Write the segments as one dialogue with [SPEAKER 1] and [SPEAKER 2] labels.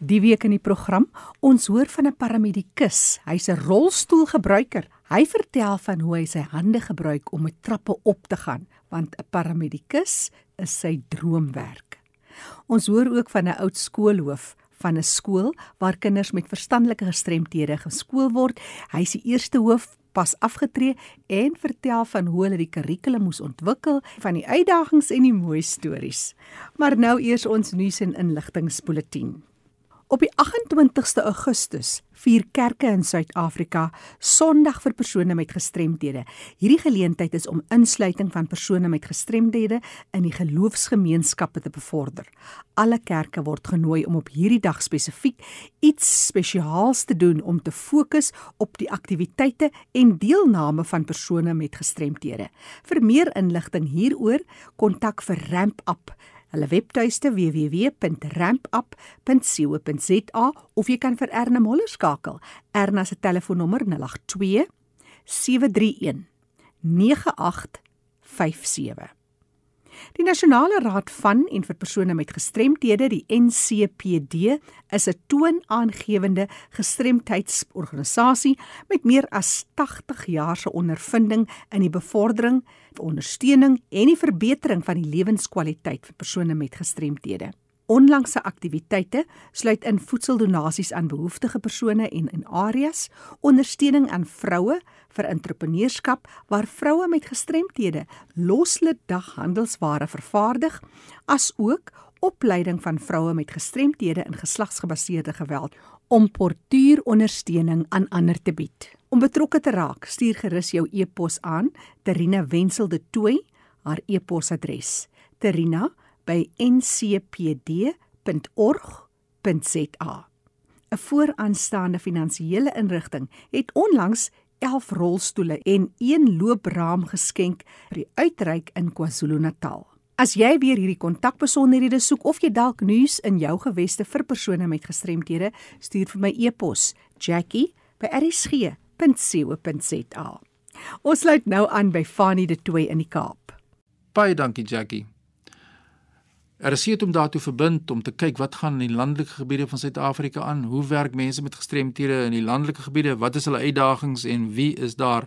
[SPEAKER 1] Die week in die program, ons hoor van 'n paramedikus. Hy's 'n rolstoelgebruiker. Hy vertel van hoe hy sy hande gebruik om met trappe op te gaan, want 'n paramedikus is sy droomwerk. Ons hoor ook van 'n oud skoolhoof van 'n skool waar kinders met verstandelike gestremthede geskool word. Hy is die eerste hoof pas afgetree en vertel van hoe hulle die kurrikulum moes ontwikkel, van die uitdagings en die mooi stories. Maar nou eers ons nuus en inligtingspulsatie. Op die 28ste Augustus vier kerke in Suid-Afrika Sondag vir persone met gestremdhede. Hierdie geleentheid is om insluiting van persone met gestremdhede in die geloofsgemeenskappe te bevorder. Alle kerke word genooi om op hierdie dag spesifiek iets spesiaals te doen om te fokus op die aktiwiteite en deelname van persone met gestremdhede. Vir meer inligting hieroor, kontak vir Ramp Up Hulle webtuiste www.rampup.co.za of jy kan vir Erna Moller skakel. Erna se telefoonnommer 082 731 9857. Die Nasionale Raad van en vir persone met gestremthede, die NCPD, is 'n toonaangewende gestremdheidsorganisasie met meer as 80 jaar se ondervinding in die bevordering, ondersteuning en die verbetering van die lewenskwaliteit vir persone met gestremthede. Onlangse aktiwiteite sluit in voedseldonasies aan behoeftige persone en in areas, ondersteuning aan vroue vir entrepreneurskap waar vroue met gestremthede loslid daghandelsware vervaardig, asook opleiding van vroue met gestremthede in geslagsgebaseerde geweld om portuurondersteuning aan ander te bied. Om betrokke te raak, stuur gerus jou e-pos aan Terina Wenzel de Tooi, haar e-posadres: terina by ncpd.org.za. 'n Vooraanstaande finansiële inrigting het onlangs 11 rolstoele en een loopraam geskenk vir die uitreik in KwaZulu-Natal. As jy weer hierdie kontakbesonderhede soek of jy dalk nuus in jou geweste vir persone met gestremthede, stuur vir my e-pos jackie@rsg.co.za. Ons sluit nou aan by Fanie de Tooi in die Kaap.
[SPEAKER 2] Baie dankie Jackie. Er is seet om daartoe verbind om te kyk wat gaan in die landelike gebiede van Suid-Afrika aan, hoe werk mense met gestremthede in die landelike gebiede, wat is hulle uitdagings en wie is daar?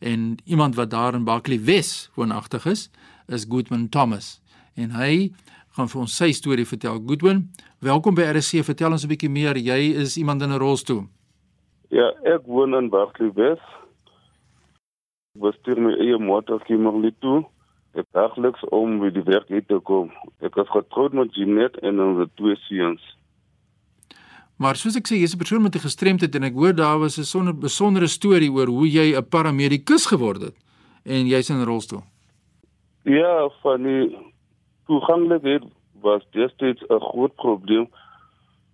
[SPEAKER 2] En iemand wat daar in Barkley Wes woonagtig is, is Goodman Thomas. En hy gaan vir ons sy storie vertel. Goodwin, welkom by RC. Vertel ons 'n bietjie meer. Jy is iemand in 'n rolstoel.
[SPEAKER 3] Ja, ek woon in Barkley Wes. Was toe my eie motor kimmerlik toe ek daagliks om by die werk uit te kom. Ek is getroud met Jeanette en ons twee seuns.
[SPEAKER 2] Maar soos ek sê, jy's 'n persoon met 'n gestremdheid en ek hoor daar was 'n sonder besondere storie oor hoe jy 'n paramedikus geword het en jy's in 'n rolstoel.
[SPEAKER 3] Ja, van die toeganklikheid was destyds 'n groot probleem.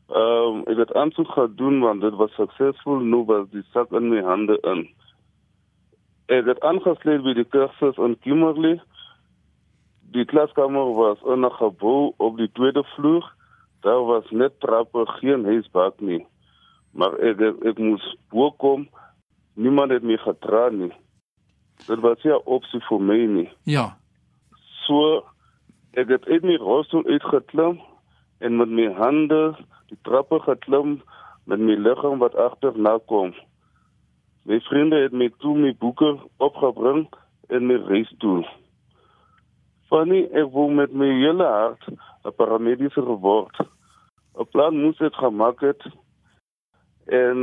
[SPEAKER 3] Ehm um, ek het aansoek gedoen want dit was suksesvol, nou was die sak in my hande in. Ek het aangesluit by die kursus in Kimberley die klaskamer was in 'n gebou op die tweede vloer. Daar was net trappe, geen huisbak nie. Maar ek ek, moes bo kom. Niemand het my gedra nie. Dit was ja opsie vir my nie.
[SPEAKER 2] Ja.
[SPEAKER 3] So ek het uit my rolstoel uitgeklim en met my hande die trappe geklim met my liggaam wat agterna kom. My vriende het my toe my boeke opgebring en my reisstoel. Fanny, ek wou met my hele hart 'n paramedies geword. 'n Plan moes ek gemaak het en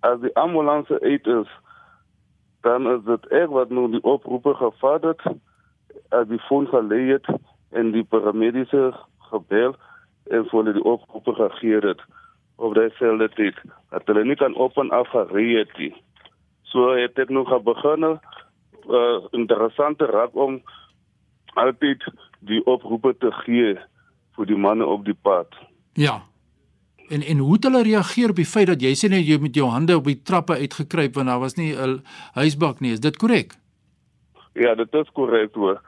[SPEAKER 3] as die ambulance uit is, dan is dit ek wat nou die oproepe gevat het, as die gelê het en die paramedies gebel en hulle die oproepe gegee het op selde tyd dat hulle nie kan op en af gery het het ek nog begin 'n uh, interessante raak om altyd die oproepe te gee vir die manne op die pad.
[SPEAKER 2] Ja. En en hoe het hulle reageer op die feit dat jy sê net jy met jou hande op die trappe uitgekruip want daar was nie 'n huisbak nie. Is dit korrek?
[SPEAKER 3] Ja, dit is korrek hoor.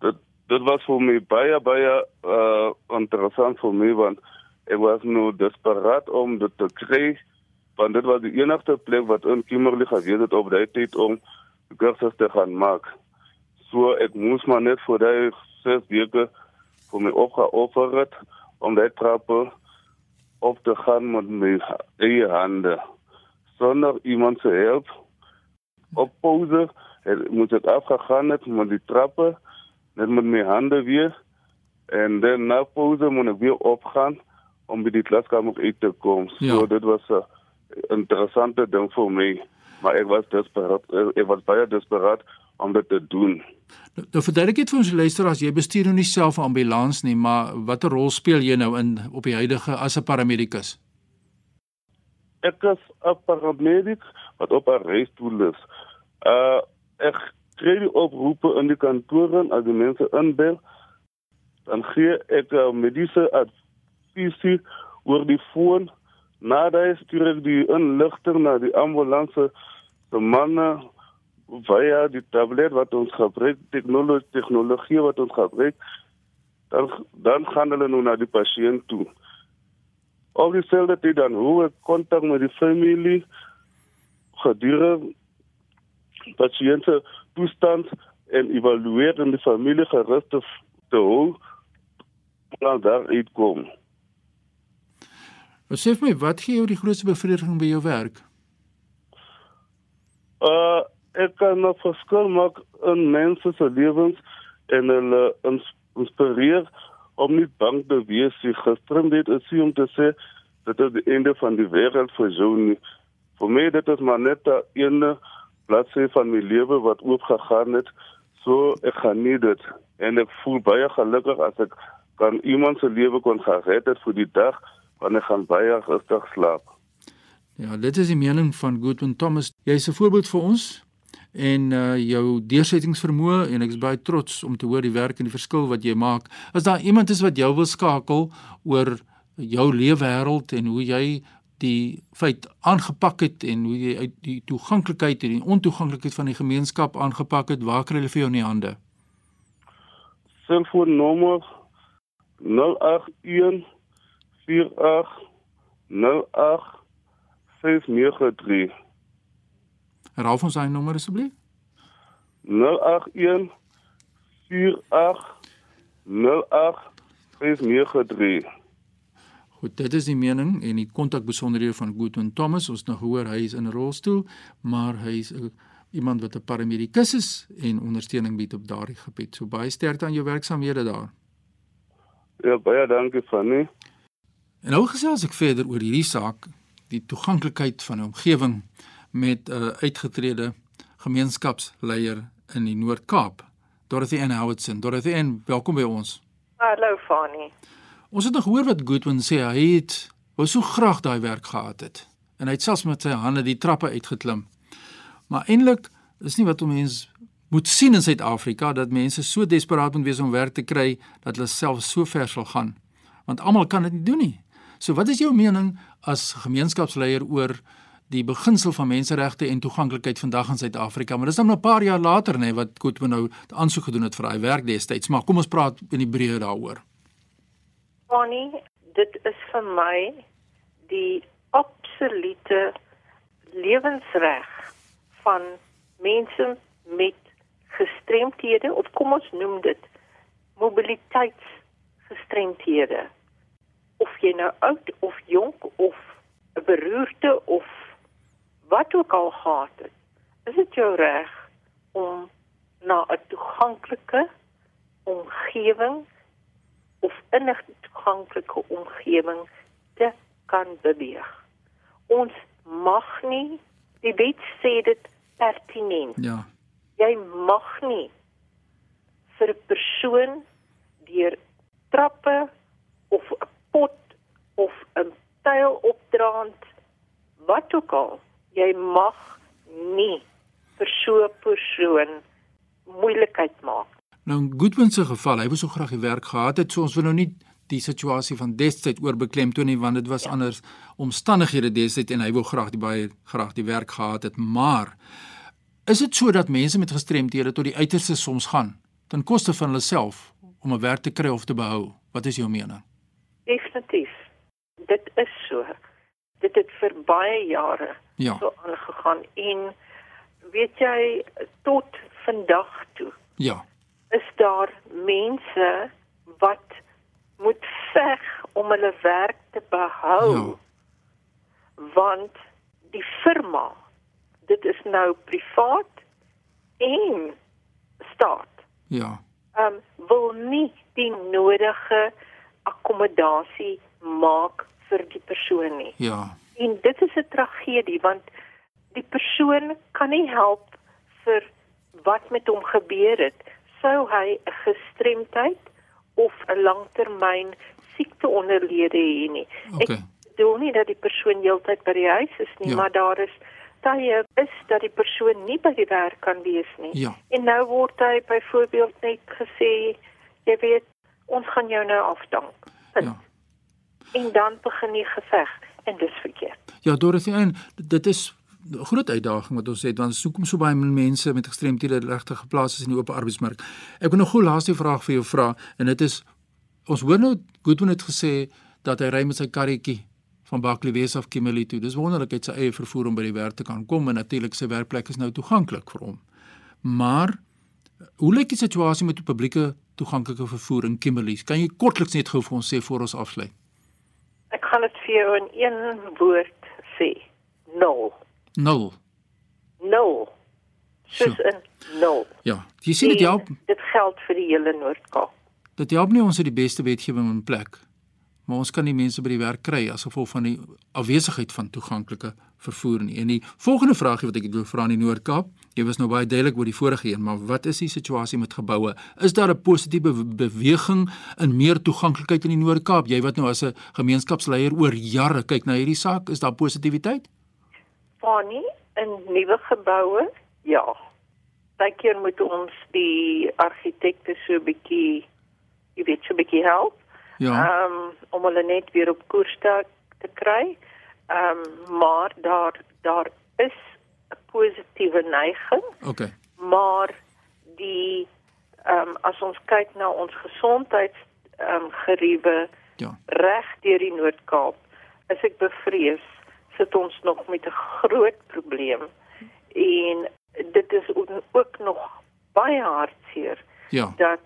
[SPEAKER 3] Dit dit was vir my baie baie uh interessant vir my want ek was nou desperaat om dit te kry want dit was die enigste plek wat in Kimberley gewees het op daai tyd om kursus te gaan maak. So ek moes maar net vir daai ses weke vir my opgeoffer het om daai trappe op te gaan met my eie hande sonder iemand se hulp. Op pause het moet ek afgegaan het met die trappe net met my hande weer en dan na pause moet ek weer opgaan om by die klaskamer uit te kom. So
[SPEAKER 2] Ja.
[SPEAKER 3] dit was 'n interessante ding vir my, maar ek was desperaat ek was baie desperaat om dit te doen.
[SPEAKER 2] Nou, nou verduidelik net vir ons luisteraars, jy bestuur nou nie self 'n ambulans nie, maar watter rol speel jy nou in op die huidige as 'n paramedikus?
[SPEAKER 3] Ek is 'n paramedic wat op 'n reistool is. Uh ek kry die oproepe in die kantore as die mense inbel. Dan gee ek uh, mediese advies oor die foon. Nadat stuur ek die inligting na die ambulanse se manne via die tablet wat ons gebruik, tegnologie tegnologie wat ons gebruik. Dan dan gaan hulle nou na die pasiënt toe. Op dieselfde tyd dan hoe kontak met die familie gedurende pasiënt se toestand en evalueer in die familie gerus te, te hou dan daar uitkom.
[SPEAKER 2] Wat sê vir my, wat gee jou die grootste bevrediging by jou werk?
[SPEAKER 3] Uh ek kan 'n verskil maak in mense se lewens en hulle ins- inspireer om nie bang te wees nie. Gister het ek sien om te sê dit is die einde van die wêreld vir jou nie. Vir my dit is maar net 'n bladsy van my lewe wat oop gegaan het. So ek geniet dit en ek voel baie gelukkig as ek kan iemand se lewe kon gered het vir die dag wanneer gaan baie rustig slaap.
[SPEAKER 2] Ja, dit is die mening van Goodwin Thomas. Jy's 'n voorbeeld vir ons en uh jou deursettingsvermoë en ek is baie trots om te hoor die werk en die verskil wat jy maak. As daar iemand is wat jou wil skakel oor jou leefwêreld en hoe jy die feit aangepak het en hoe jy uit die toeganklikheid en die ontoeganklikheid van die gemeenskap aangepak het, waar kry hulle vir jou in die hande?
[SPEAKER 3] selfoonnommer 081 48 08 593
[SPEAKER 2] Herhaal ons daai nommer asseblief.
[SPEAKER 3] 081 48 08 593
[SPEAKER 2] Goed, dit is die mening en die kontakbesonderhede van Goodwin Thomas. Ons nou gehoor hy is in 'n rolstoel, maar hy is 'n iemand wat 'n paramedikus is en ondersteuning bied op daardie gebied. So baie sterkte aan jou werksaamhede daar.
[SPEAKER 3] Ja, baie dankie Fanny.
[SPEAKER 2] En nou gesels ek verder oor hierdie saak, die toeganklikheid van 'n omgewing met 'n uh, uitgetrede gemeenskapsleier in die Noord-Kaap. Dorothy Ann Howardson. Dorothy Ann, welkom by ons.
[SPEAKER 4] Hallo Fani.
[SPEAKER 2] Ons het nog gehoor wat Goodwin sê hy het wou so graag daai werk gehad het. En hy het selfs met sy hande die trappe uitgeklim. Maar eintlik is nie wat 'n mens moet sien in Suid-Afrika dat mense so desperaat moet wees om werk te kry dat hulle self so ver sal gaan. Want almal kan dit nie doen nie. So wat is jou mening as gemeenskapsleier oor die beginsel van menseregte en toeganklikheid vandag in Suid-Afrika? Maar dis dan 'n paar jaar later nê nee, wat Goodwin nou aansoek gedoen het vir daai werk destyds. Maar kom ons praat in die breë daaroor.
[SPEAKER 4] Fani, dit is vir my die absolute lewensreg van mense met gestremthede of kom ons noem dit mobiliteitsgestremthede. Of jy nou oud of jonk of 'n beroerte of wat ook al gehad het, is dit jou reg om na 'n toeganklike omgewing of in 'n toeganklike omgewing te kan beweeg. Ons mag nie die wet sê dit pertinent.
[SPEAKER 2] Ja.
[SPEAKER 4] Jy mag nie vir 'n persoon deur trappe of 'n pot of 'n tyl opdraand wat ook al, jy mag nie vir so 'n persoon moeilikheid maak.
[SPEAKER 2] Nou in Goodwin se geval, hy wou so graag die werk gehad het, so ons wil nou nie die situasie van destyds oorbeklemtoon nie want dit was ja. anders omstandighede destyds en hy wou graag die baie graag die werk gehad het, maar is dit so dat mense met gestremthede tot die uiterste soms gaan ten koste van hulle self om 'n werk te kry of te behou? Wat is jou mening?
[SPEAKER 4] Definitief. Dit is so. Dit het vir baie jare
[SPEAKER 2] Ja.
[SPEAKER 4] so aangegaan en weet jy tot vandag toe
[SPEAKER 2] Ja.
[SPEAKER 4] is daar mense wat moet veg om hulle werk te behou.
[SPEAKER 2] Ja.
[SPEAKER 4] Want die firma, dit is nou privaat en staat.
[SPEAKER 2] Ja.
[SPEAKER 4] Ehm um, wil nie die nodige akkommodasie maak vir die persoon nie.
[SPEAKER 2] Ja.
[SPEAKER 4] En dit is 'n tragedie want die persoon kan nie help vir wat met hom gebeur het. Sou hy 'n gestremdheid of 'n langtermyn siekte onderlede hê nie.
[SPEAKER 2] Okay.
[SPEAKER 4] Ek bedoel nie dat die persoon heeltyd by die huis is nie,
[SPEAKER 2] Ja.
[SPEAKER 4] maar daar is tye is dat die persoon nie by die werk kan wees nie.
[SPEAKER 2] Ja.
[SPEAKER 4] En nou word hy byvoorbeeld net gesê, jy weet, ons gaan jou nou afdank. Punt.
[SPEAKER 2] Ja.
[SPEAKER 4] En dan begin die geveg en dis verkeerd.
[SPEAKER 2] Ja, Dorothy, en dit is 'n groot uitdaging wat ons het want ons soek om so baie mense met gestremthede regtig geplaas is in die oop arbeidsmark. Ek wil nog 'n laaste vraag vir jou vra en dit is ons hoor nou Goodwin het gesê dat hy ry met sy karretjie van Baklewes af Kimberley toe. Dis wonderlik hy sy eie vervoer om by die werk te kan kom en natuurlik sy werkplek is nou toeganklik vir hom. Maar hoe lyk die situasie met die publieke toeganklike vervoer in Kimberley? Kan jy kortliks net gou vir ons sê voor ons afsluit?
[SPEAKER 4] Ek gaan dit vir jou in een woord sê. Nul.
[SPEAKER 2] Nul.
[SPEAKER 4] Nul. Soos
[SPEAKER 2] So.
[SPEAKER 4] in nul.
[SPEAKER 2] Ja, jy sien dit help
[SPEAKER 4] Dit geld vir die hele Noord-Kaap.
[SPEAKER 2] Dit help nie ons het die beste wetgewing in plek. Maar ons kan nie mense by die werk kry as gevolg van die afwesigheid van toeganklike vervoer nie. En die volgende vraagie wat ek wil vra in die Noord-Kaap, jy was nou baie duidelik oor die vorige een, maar wat is die situasie met geboue? Is daar 'n positiewe be- beweging in meer toeganklikheid in die Noord-Kaap? Jy wat nou as 'n gemeenskapsleier oor jare kyk na hierdie saak, is daar positiwiteit?
[SPEAKER 4] Fanny in nuwe geboue? Ja. Partykeer moet ons die argitekte so 'n bietjie jy weet so 'n bietjie help.
[SPEAKER 2] Ja.
[SPEAKER 4] Ehm om hulle net weer op koers te, te kry. Ehm maar daar daar is 'n positiewe neiging,
[SPEAKER 2] Okay.
[SPEAKER 4] maar die ehm as ons kyk na ons gesondheids ehm geriewe
[SPEAKER 2] Ja.
[SPEAKER 4] reg deur die Noord-Kaap, is ek bevrees sit ons nog met 'n groot probleem en dit is ook nog baie hartseer
[SPEAKER 2] Ja.
[SPEAKER 4] dat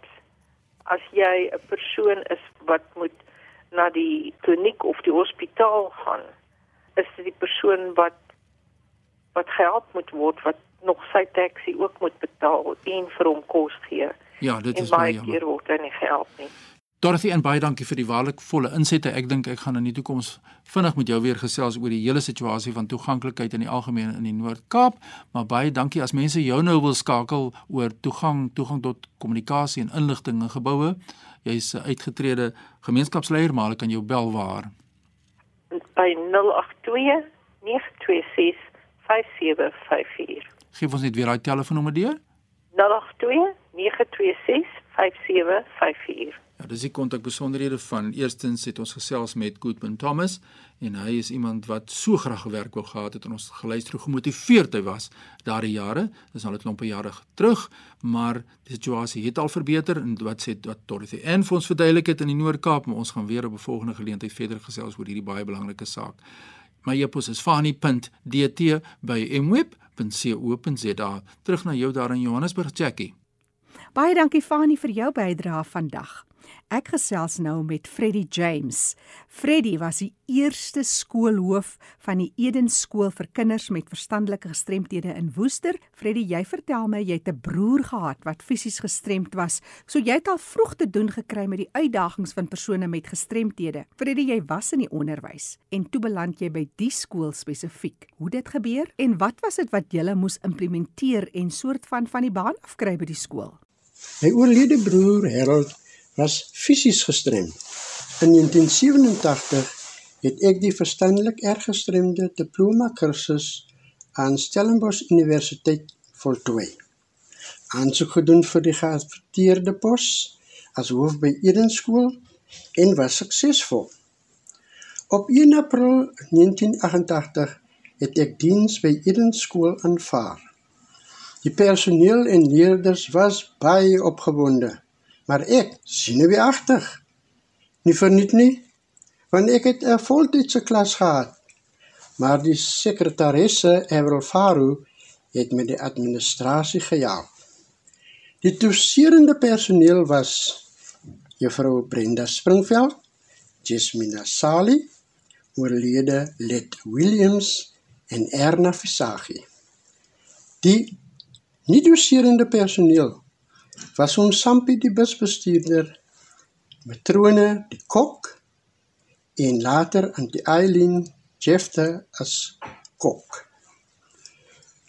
[SPEAKER 4] as jy 'n persoon is wat moet na die kliniek of die hospitaal gaan, is dit die persoon wat wat gehelp moet word wat nog sy taxi ook moet betaal en vir hom kos gee.
[SPEAKER 2] Ja, dit
[SPEAKER 4] en
[SPEAKER 2] is baie
[SPEAKER 4] baie
[SPEAKER 2] jammer.
[SPEAKER 4] keer word hy nie gehelp nie.
[SPEAKER 2] Dorothy en baie dankie vir die waarlik volle insette. Ek dink ek gaan in die toekoms vinnig met jou weer gesels oor die hele situasie van toeganklikheid in die algemeen in die Noord-Kaap, maar baie dankie as mense jou nou wil skakel oor toegang, toegang tot kommunikasie en inligting in geboue. Jy's 'n uitgetrede gemeenskapsleier, maar hulle kan jou bel waar.
[SPEAKER 4] By 082 926 5754.
[SPEAKER 2] Geef ons net weer daai telefoonnommer deur.
[SPEAKER 4] 082 926 5754.
[SPEAKER 2] Ja, dis die kontakbesonderhede van eerstens het ons gesels met Goodman Thomas en hy is iemand wat so graag gewerk wou gehad het en ons geluister gemotiveerd hy was daardie jare. Dis al 'n klompe jare terug, maar die situasie het al verbeter en wat sê wat Dorothy en vir ons verduidelik het in die Noord-Kaap, maar ons gaan weer op 'n volgende geleentheid verder gesels oor hierdie baie belangrike saak. My e-pos is fani.dt@mweb.co.za. Terug na jou daar in Johannesburg, Jackie.
[SPEAKER 1] Baie dankie Fani vir jou bydrae vandag. Ek gesels nou met Freddie James. Freddie was die eerste skoolhoof van die Eden skool vir kinders met verstandelike gestremthede in Woester. Freddie, jy vertel my jy het 'n broer gehad wat fisies gestremd was. So jy het al vroeg te doen gekry met die uitdagings van persone met gestremthede. Freddie, jy was in die onderwys en toe beland jy by die skool spesifiek. Hoe dit gebeur en wat was dit wat jy moes implementeer en soort van van die baan afkry by die skool?
[SPEAKER 5] My oorlede broer Harold was fisies gestremd. In 1987 het ek die verstandelik erg gestremde diploma kursus aan Stellenbosch Universiteit voltooi. Aansoek gedoen vir die geadverteerde pos as hoof by Eden skool en was suksesvol. Op 1 April 1988 het ek diens by Eden skool aanvaar. Die personeel en leerders was baie opgewonde, maar ek senuweeagtig. Nie verniet nie, want ek het 'n voltydse klas gehad. Maar die sekretaresse, Avril Faru, het met die administrasie gehelp. Die toeserende personeel was Juffrou Brenda Springveld, Jasmina Sali, oorlede Let Williams en Erna Visagie. Die nie-doserende personeel was ons Sampie die busbestuurder, matrone die kok en later Auntie Eileen Jefte as kok.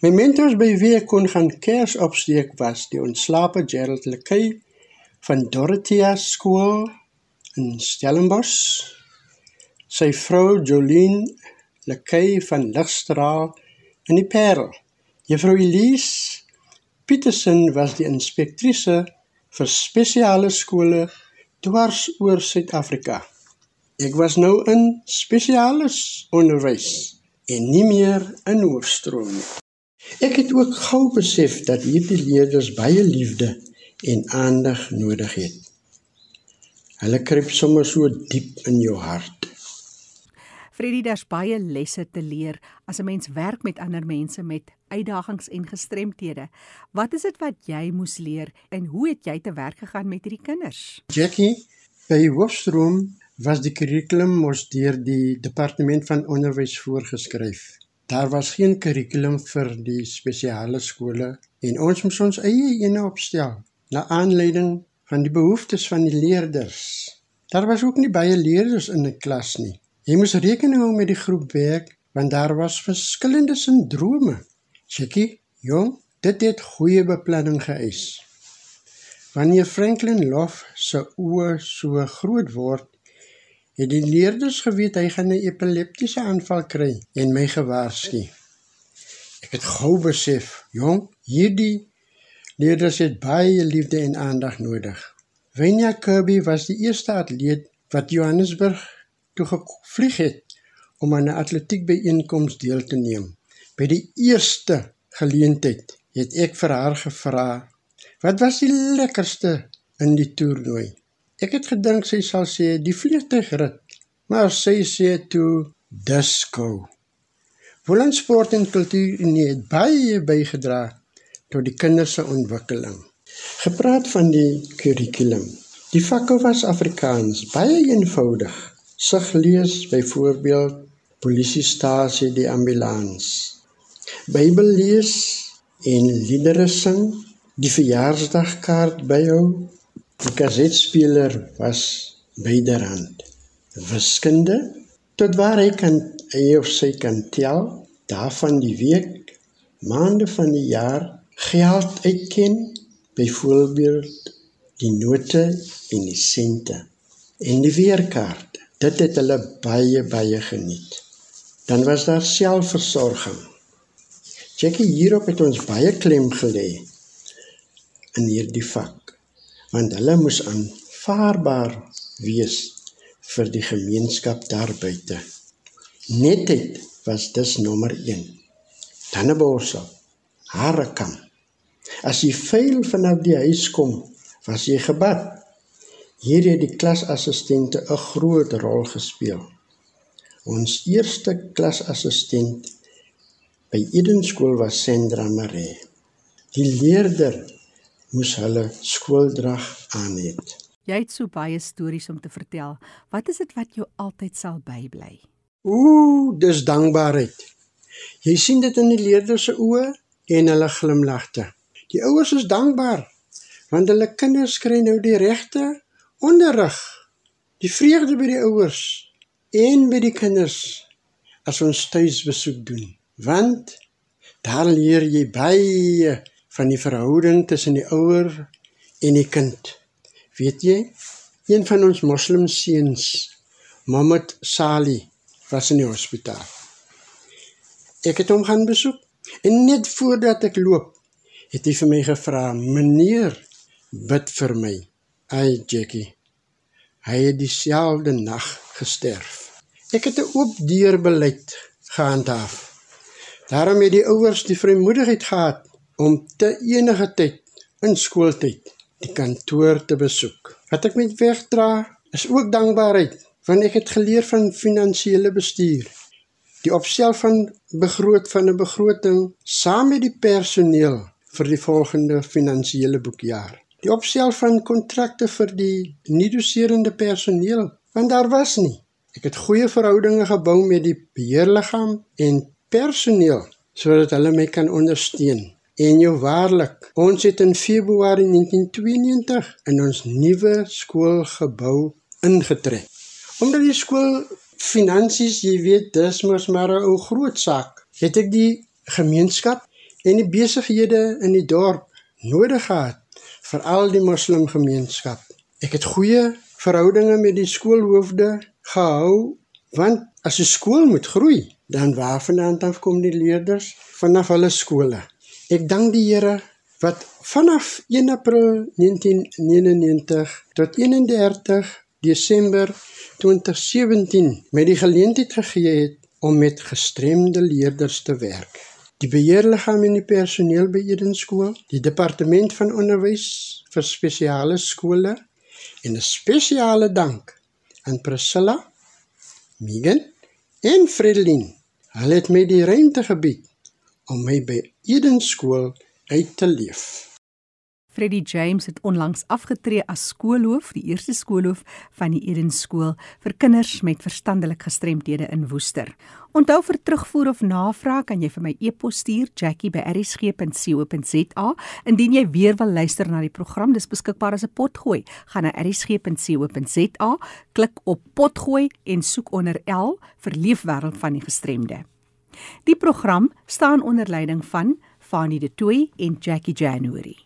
[SPEAKER 5] My mentors by wie ek kon gaan kers opsteek was die ontslape Gerald Lekay van Dorothea skool in Stellenbosch. Sy vrou Jolien Lekay van Ligstraal in die Parel. Juffrou Elise Petersen was die inspektrice vir spesiale skole dwars oor Suid-Afrika. Ek was nou in spesialis onderwys en nie meer in hoofstroom nie. Ek het ook gou besef dat hierdie leerders baie liefde en aandag nodig het. Hulle kruip sommer so diep in jou hart.
[SPEAKER 1] Freddie, daar's baie lesse te leer as 'n mens werk met ander mense met uitdagings en gestremthede. Wat is dit wat jy moes leer en hoe het jy te werk gegaan met hierdie kinders?
[SPEAKER 5] Jackie, by Hoofstroom was die kurrikulum mos deur die departement van onderwys voorgeskryf. Daar was geen kurrikulum vir die spesiale skole en ons moes ons eie ene opstel na aanleiding van die behoeftes van die leerders. Daar was ook nie baie leerders in 'n klas nie. Jy moes rekening hou met die groep werk want daar was verskillende sindrome. Chickie, jong, dit het goeie beplanning geëis. Wanneer Franklin Love se oë so groot word, het die leerders geweet hy gaan 'n epileptiese aanval kry en my gewaarsku. Ek het gou besef, jong, hierdie leerders het baie liefde en aandag nodig. Wenya Kirby was die eerste atleet wat Johannesburg toe gevlieg het om aan 'n atletiekbyeenkoms deel te neem. By die eerste geleentheid het ek vir haar gevra: "Wat was die lekkerste in die toernooi?" Ek het gedink sy sal sê die vliegtuigrit, maar sy sê toe disco. Volgens sport en kultuur het baie bygedra tot die kinders se ontwikkeling. Gepraat van die kurrikulum. Die vakke was Afrikaans, baie eenvoudig sig lees byvoorbeeld polisiestasie die ambulans Bybel lees en liedere sing die verjaarsdagkaart byhou die kasetspeler was byderhand wiskunde tot waar hy kan hy of sy kan tel daarvan die week maande van die jaar geld uitken byvoorbeeld die note en die sente en die weerkaart Dit het hulle baie baie geniet. Dan was daar selfversorging. Jackie hierop het ons baie klem gelê in hierdie vak want hulle moes aanvaarbaar wees vir die gemeenskap daar buite. Netheid was dus nommer 1. Tanneborsel, harekam. As jy vuil vanaf die huis kom, was jy gebad. Hier het die klasassistente 'n groot rol gespeel. Ons eerste klasassistent by Eden skool was Sandra Maree. Die leerder moes hulle skooldrag aan het.
[SPEAKER 1] Jy het so baie stories om te vertel. Wat is dit wat jou altyd sal bybly?
[SPEAKER 5] Ooh, dis dankbaarheid. Jy sien dit in die leerders se oë en hulle glimlagte. Die ouers is dankbaar want hulle kinders kry nou die regte onderrig, die vreugde by die ouers en by die kinders as ons tuisbesoek doen. Want daar leer jy baie van die verhouding tussen die ouer en die kind. Weet jy, een van ons moslim seuns, Mohammed Sali, was in die hospitaal. Ek het hom gaan besoek en net voordat ek loop, het hy vir my gevra: "Meneer, bid vir my." Ai Jackie. Hy het dieselfde nag gesterf. Ek het 'n oop deur beleid gehandhaaf. Daarom het die ouers die vrymoedigheid gehad om te enige tyd in skooltyd die kantoor te besoek. Wat ek met wegdra is ook dankbaarheid, want ek het geleer van finansiële bestuur. Die opstel van begroot van 'n begroting saam met die personeel vir die volgende finansiële boekjaar. Die opstel van kontrakte vir die nie-doserende personeel want daar was nie. Ek het goeie verhoudinge gebou met die beheerliggaam en personeel sodat hulle my kan ondersteun. En jou waarlik, ons het in Februarie 1992 in ons nuwe skoolgebou ingetrek. Omdat die skool finansies, jy weet, dis mos maar 'n ou groot saak. Het ek die gemeenskap en die besighede in die dorp nodig gehad, veral die moslimgemeenskap. Ek het goeie verhoudinge met die skoolhoofde gehou want as 'n skool moet groei, dan waarvandaan dan kom die leerders vanaf hulle skole. Ek dank die Here wat vanaf 1 April 1999 tot 31 Desember 2017 met die geleentheid gegee het om met gestremde leerders te werk. Die beheerliggaam en die personeel by Eden skool, die departement van onderwys vir spesiale skole en 'n spesiale dank aan Priscilla, Megan en Fredeline. Hulle het my die ruimte gebied om my by Eden skool uit te leef.
[SPEAKER 1] Freddie James het onlangs afgetree as skoolhoof, die eerste skoolhoof van die Eden skool vir kinders met verstandelike gestremthede in Woester. Onthou vir terugvoer of navraag kan jy vir my e-pos stuur jackie@rsg.co.za. Indien jy weer wil luister na die program, dis beskikbaar as 'n potgooi. Gaan na rsg.co.za, klik op potgooi en soek onder L vir Leefwêreld van die Gestremde. Die program staan onder leiding van Fanie De Tooy en Jackie January.